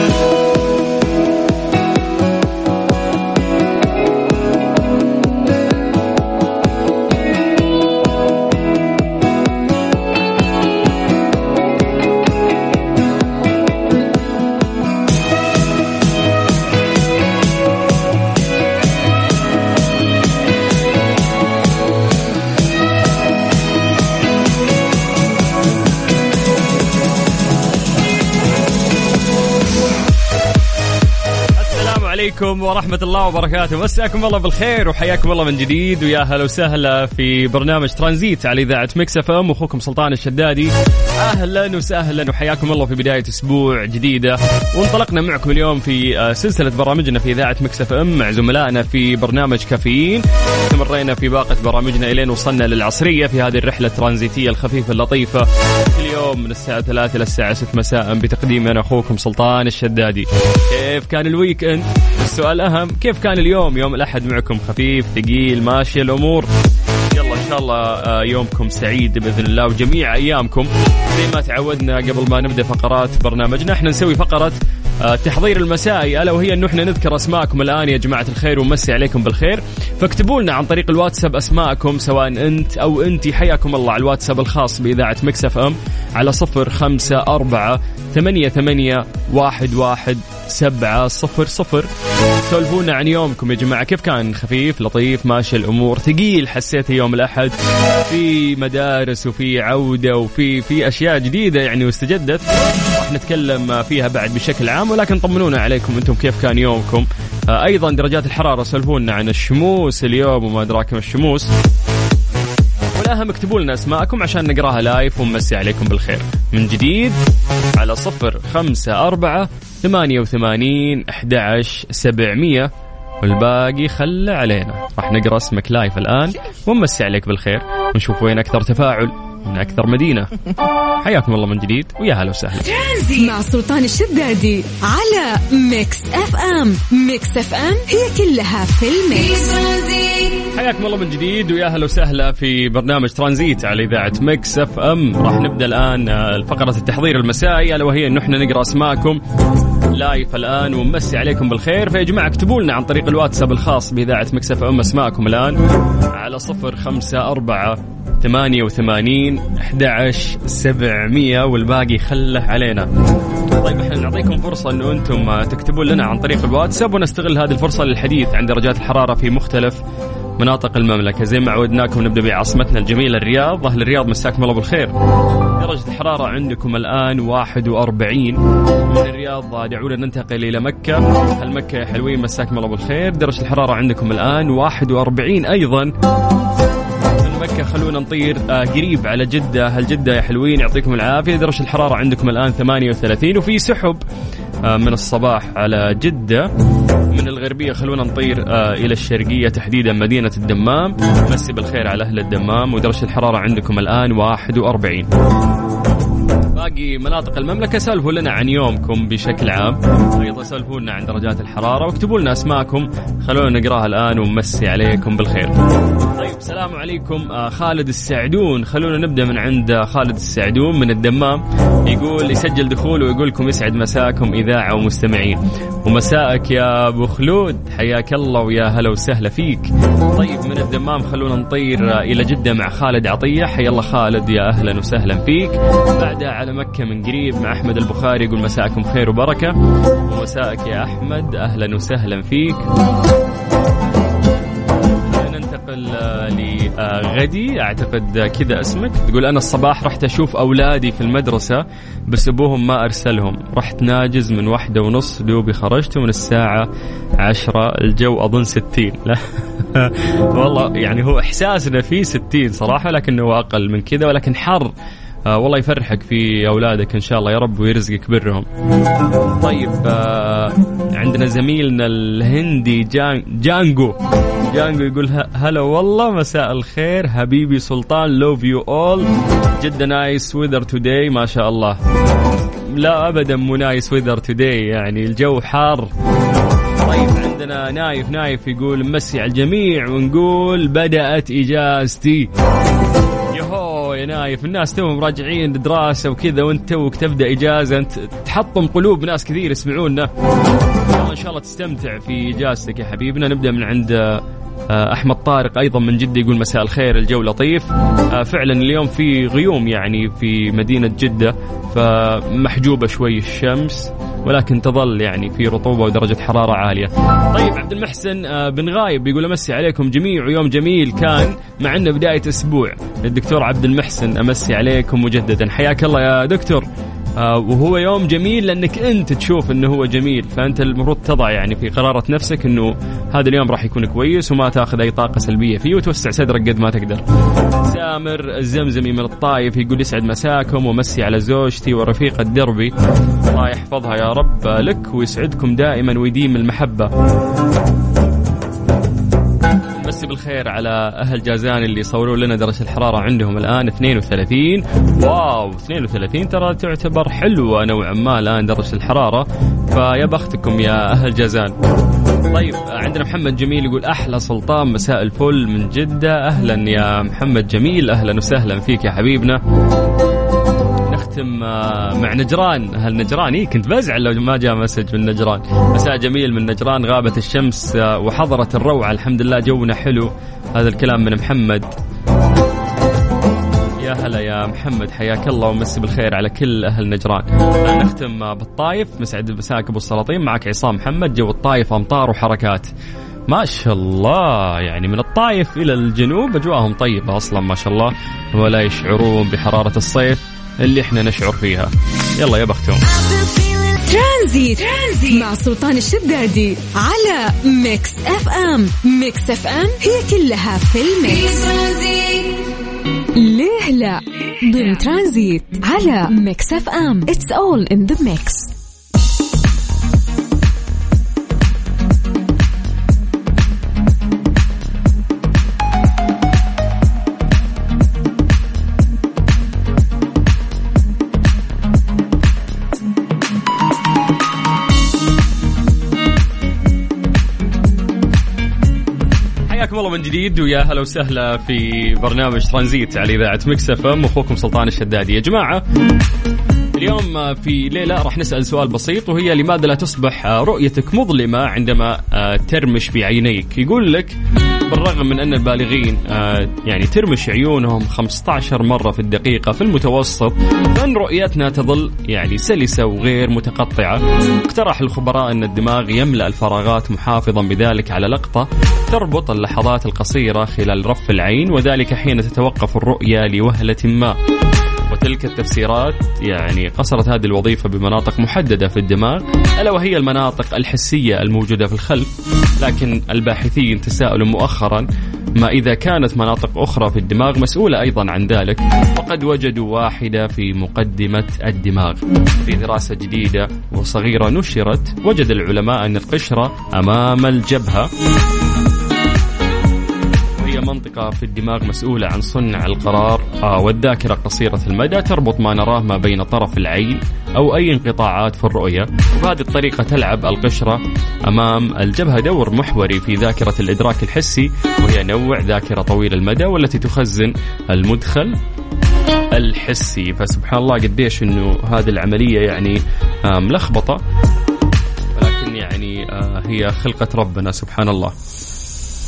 ترانزيت السلام عليكم ورحمة الله وبركاته. مساكم الله بالخير وحياكم الله من جديد. ويا هلا وسهلا في برنامج ترانزيت على إذاعة Mix FM. أخوكم سلطان الشدادي. أهلا وسهلا وحياكم الله في بداية أسبوع جديدة. وانطلقنا معكم اليوم في آه، سلسلة برامجنا في إذاعة Mix FM مع زملائنا في برنامج كافيين. استمرينا في باقة برامجنا إلين وصلنا للعصرية في هذه الرحلة الترانزيتية الخفيفة اللطيفة. كل يوم من الساعة 3 إلى الساعة 6 مساء بتقديم أنا أخوكم سلطان الشدادي. كيف كان ال weekend؟ السؤال أهم كيف كان اليوم؟ يوم الأحد معكم خفيف ثقيل ماشية الأمور. يلا إن شاء الله آه، يومكم سعيد بإذن الله وجميع أيامكم. زي ما تعودنا قبل ما نبدأ فقرات برنامجنا إحنا نسوي فقرة التحضير المسائي ألا وهي انه إحنا نذكر أسماءكم الآن يا جماعة الخير ونمسي عليكم بالخير. فاكتبوا لنا عن طريق الواتساب أسماءكم سواء أنت أو انت حياكم الله على الواتساب الخاص بإذاعة Mix FM على صفر خمسة أربعة ثمانية ثمانية واحد واحد سبعة صفر صفر. سولفونا عن يومكم يا جماعة. كيف كان؟ خفيف لطيف ماشي الأمور. ثقيل حسيت يوم الأحد. في مدارس وفي عودة وفي في أشياء جديدة يعني واستجدت. راح نتكلم فيها بعد بشكل عام ولكن طمنونا عليكم أنتم كيف كان يومكم. آه، أيضا درجات الحرارة سولفونا عن الشموس اليوم وما أدراك ما الشموس. والأهم اكتبوا لنا أسماءكم عشان نقراها live ونمسي عليكم بالخير. من جديد على صفر خمسة أربعة ثمانية وثمانين أحد سبعمية. والباقي خلى علينا. راح نقرأ اسمك live الآن ونمسي عليك بالخير. ونشوف وين أكثر تفاعل. من أكثر مدينة. حياكم الله من جديد ويا هلا وسهلا. مع سلطان الشدادي على Mix FM. Mix FM هي كلها في ال mix. حياكم الله من جديد ويا أهلا وسهلا في برنامج ترانزيت على إذاعة Mix FM. راح نبدأ الآن آه، فقرة التحضير المسائي ألا وهي انه إحنا نقرأ أسماءكم. live الآن ونمسي عليكم بالخير. فيا جماعة اكتبوا لنا عن طريق الواتساب الخاص بإذاعة Mix FM أسماءكم الآن على صفر خمسة أربعة ثمانية وثمانين أحد سبعمية والباقي خله علينا. طيب إحنا نعطيكم فرصة إنه أنتم تكتبون لنا عن طريق الواتساب ونستغل هذه الفرصة للحديث عن درجات الحرارة في مختلف مناطق المملكة. زي ما عودناكم نبدأ بعاصمتنا الجميلة الرياض. أهل الرياض مساكم الله بالخير. درجة الحرارة عندكم الآن 41 من الرياض دعونا ننتقل إلى مكة. هل مكة يا حلوين مساكم الله بالخير. درجة الحرارة عندكم الآن 41 أيضا مكة. خلونا نطير آه، قريب على جدة. هل جدة يا حلوين؟ يعطيكم العافية. درجة الحرارة عندكم الآن 38 وفي سحب آه، من الصباح على جدة. من الغربية خلونا نطير آه، إلى الشرقية تحديدا مدينة الدمام. مسي بالخير على أهل الدمام. ودرجة الحرارة عندكم الآن 41 باقي مناطق المملكة سولفوا لنا عن يومكم بشكل عام. أيضا سولفوا لنا عن درجات الحرارة. واكتبوا لنا أسماءكم. خلونا نقراها الآن ونمسي عليكم بالخير. طيب السلام عليكم آه، خالد السعدون. خلونا نبدأ من عند خالد السعدون من الدمام. يقول يسجل دخول ويقول لكم يسعد مساكم إذاعة ومستمعين. ومساءك يا أبو خلود. حياك الله ويا هلا وسهلا فيك. طيب من الدمام خلونا نطير آه، إلى جدة مع خالد عطية. حيا الله خالد يا أهلا وسهلا فيك. بعدها على مكة من قريب مع أحمد البخاري يقول مساءكم خير وبركة. ومساءك يا أحمد. أهلا وسهلا فيك. ننتقل آه، لغدي. أعتقد كذا اسمك. تقول أنا الصباح رحت أشوف أولادي في المدرسة بس أبوهم ما أرسلهم. رحت ناجز من واحدة ونص. دوبي خرجت من الساعة عشرة. الجو أظن ستين. لا. والله يعني هو إحساسنا فيه ستين صراحة لكنه أقل من كذا ولكن حر. آه والله يفرحك في أولادك إن شاء الله يا رب ويرزقك برهم. طيب آه عندنا زميلنا الهندي جان جانجو. جانجو يقول هلا والله مساء الخير حبيبي سلطان love you all جدا nice weather today ما شاء الله. لا ابدا مو nice weather today يعني الجو حار. طيب عندنا نايف نايف يقول مسي على الجميع ونقول بدأت إجازتي. يا نايف الناس توهم راجعين دراسة وكذا وانت توك تبدأ إجازة. انت تحطم قلوب ناس كثير يسمعونا. إن شاء الله تستمتع في إجازتك يا حبيبنا. نبدأ من عند أحمد طارق أيضا من جدة يقول مساء الخير الجو لطيف آه، فعلا اليوم في غيوم يعني في مدينة جدة فمحجوبة شوي الشمس ولكن تظل يعني في رطوبة ودرجة حرارة عالية. طيب عبد المحسن آه، بن غايب يقول أمسي عليكم جميع ويوم جميل كان مع إنه بداية أسبوع. الدكتور عبد المحسن أمسي عليكم مجددا حياك الله يا دكتور. آه، وهو يوم جميل لأنك أنت تشوف إنه هو جميل فأنت المفروض تضع يعني في قرارة نفسك إنه هذا اليوم راح يكون كويس وما تأخذ أي طاقة سلبية فيه وتوسع صدرك قد ما تقدر. سامر الزمزمي من الطايف يقول يسعد مساكم ومسي على زوجتي ورفيقة دربي الله يحفظها يا رب لك ويسعدكم دائما ويديم المحبة. بالخير على أهل جازان اللي صوروا لنا درجة الحرارة عندهم الآن 32 واو 32 ترى تعتبر حلوة نوعا ما الآن درجة الحرارة. فيا بختكم يا أهل جازان. طيب عندنا محمد جميل يقول أحلى سلطان مساء الفل من جدة. أهلا يا محمد جميل أهلا وسهلا فيك يا حبيبنا. نختم آه، مع نجران. أهل نجران؟ إيه كنت بزعل لو ما جاء مسج من نجران. مساء جميل من نجران غابت الشمس آه، وحضرت الروعة. الحمد لله جونا حلو. هذا الكلام من محمد. يا هلا يا محمد حياك الله ومسي بالخير على كل أهل نجران. نختم آه، بالطايف. مسعد مساك أبو السلاطين. معك عصام محمد جو الطايف أمطار وحركات. ما شاء الله يعني من الطايف إلى الجنوب أجواءهم طيبة أصلا ما شاء الله. ولا يشعرون بحرارة الصيف. اللي إحنا نشعر فيها. يلا يا بختهم. ترانزيت. ترانزيت مع سلطان الشدادي على Mix FM Mix FM هي كلها في ال mix. ليه لا؟ ضمن ترانزيت على Mix FM it's all in the mix جديد ويا هلا وسهلا في برنامج ترانزيت على إذاعة Mix FM. أخوكم سلطان الشدادي يا جماعة اليوم في ليلة راح نسأل سؤال بسيط وهي لماذا لا تصبح رؤيتك مظلمة عندما ترمش بعينيك؟ يقول لك بالرغم من أن البالغين يعني ترمش عيونهم 15 مرة في الدقيقة في المتوسط فإن رؤيتنا تظل يعني سلسة وغير متقطعة. اقترح الخبراء أن الدماغ يملأ الفراغات محافظا بذلك على لقطة تربط اللحظات القصيرة خلال رف العين وذلك حين تتوقف الرؤية لوهلة ما. وتلك التفسيرات يعني قصرت هذه الوظيفة بمناطق محددة في الدماغ ألا وهي المناطق الحسية الموجودة في الخلف لكن الباحثين تساءلوا مؤخرا ما إذا كانت مناطق أخرى في الدماغ مسؤولة أيضا عن ذلك وقد وجدوا واحدة في مقدمة الدماغ. في دراسة جديدة وصغيرة نشرت وجد العلماء أن القشرة أمام الجبهة منطقة في الدماغ مسؤولة عن صنع القرار آه، والذاكرة قصيرة المدى تربط ما نراه ما بين طرف العين أو أي انقطاعات في الرؤية وبهذه الطريقة تلعب القشرة أمام الجبهة دور محوري في ذاكرة الإدراك الحسي وهي نوع ذاكرة طويل المدى والتي تخزن المدخل الحسي. فسبحان الله قديش إنه هذه العملية يعني آه، ملخبطة ولكن يعني آه، هي خلقة ربنا سبحان الله.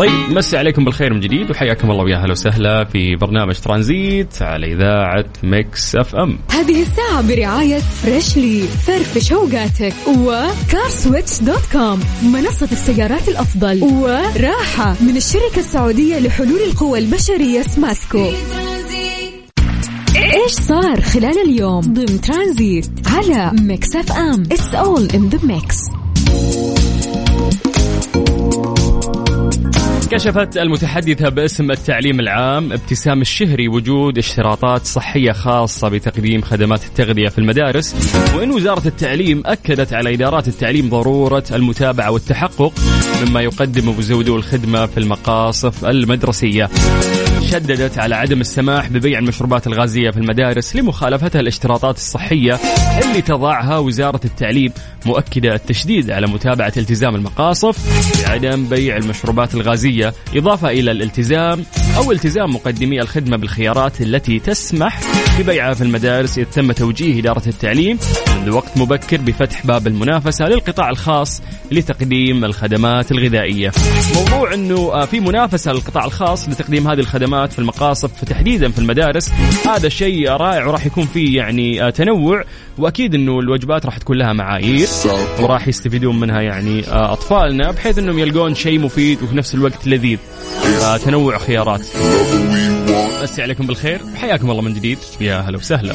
طيب مسي عليكم بالخير من جديد وحياكم الله ويا أهلا وسهلا في برنامج ترانزيت على إذاعة ميكس أف أم. هذه الساعة برعاية Freshly فرفش اوقاتك و CarSwitch dot com منصة السيارات الأفضل وراحة من الشركة السعودية لحلول القوى البشرية سماسكو. إيش صار خلال اليوم؟ ضمن ترانزيت على Mix FM. It's all in the mix كشفت المتحدثة باسم التعليم العام ابتسام الشهري وجود اشتراطات صحية خاصة بتقديم خدمات التغذية في المدارس وإن وزارة التعليم أكدت على إدارات التعليم ضرورة المتابعة والتحقق مما يقدم مزودو الخدمة في المقاصف المدرسية. شددت على عدم السماح ببيع المشروبات الغازية في المدارس لمخالفتها الاشتراطات الصحية اللي تضعها وزارة التعليم مؤكدة التشديد على متابعة التزام المقاصف بعدم بيع المشروبات الغازية إضافة إلى الالتزام أو التزام مقدمي الخدمة بالخيارات التي تسمح ببيعها في المدارس إذ تم توجيه إدارة التعليم منذ وقت مبكر بفتح باب المنافسة للقطاع الخاص لتقديم الخدمات الغذائية. موضوع أنه في منافسة للقطاع الخاص لتقديم هذه الخدمات في المقاصف تحديدا في المدارس. هذا شيء رائع وراح يكون فيه يعني تنوع وأكيد إنه الوجبات راح تكون لها معايير وراح يستفيدون منها يعني أطفالنا بحيث إنهم يلقون شيء مفيد وفي نفس الوقت لذيذ. تنوع خيارات. مسي عليكم بالخير. حياكم الله من جديد. يا هلا وسهلا.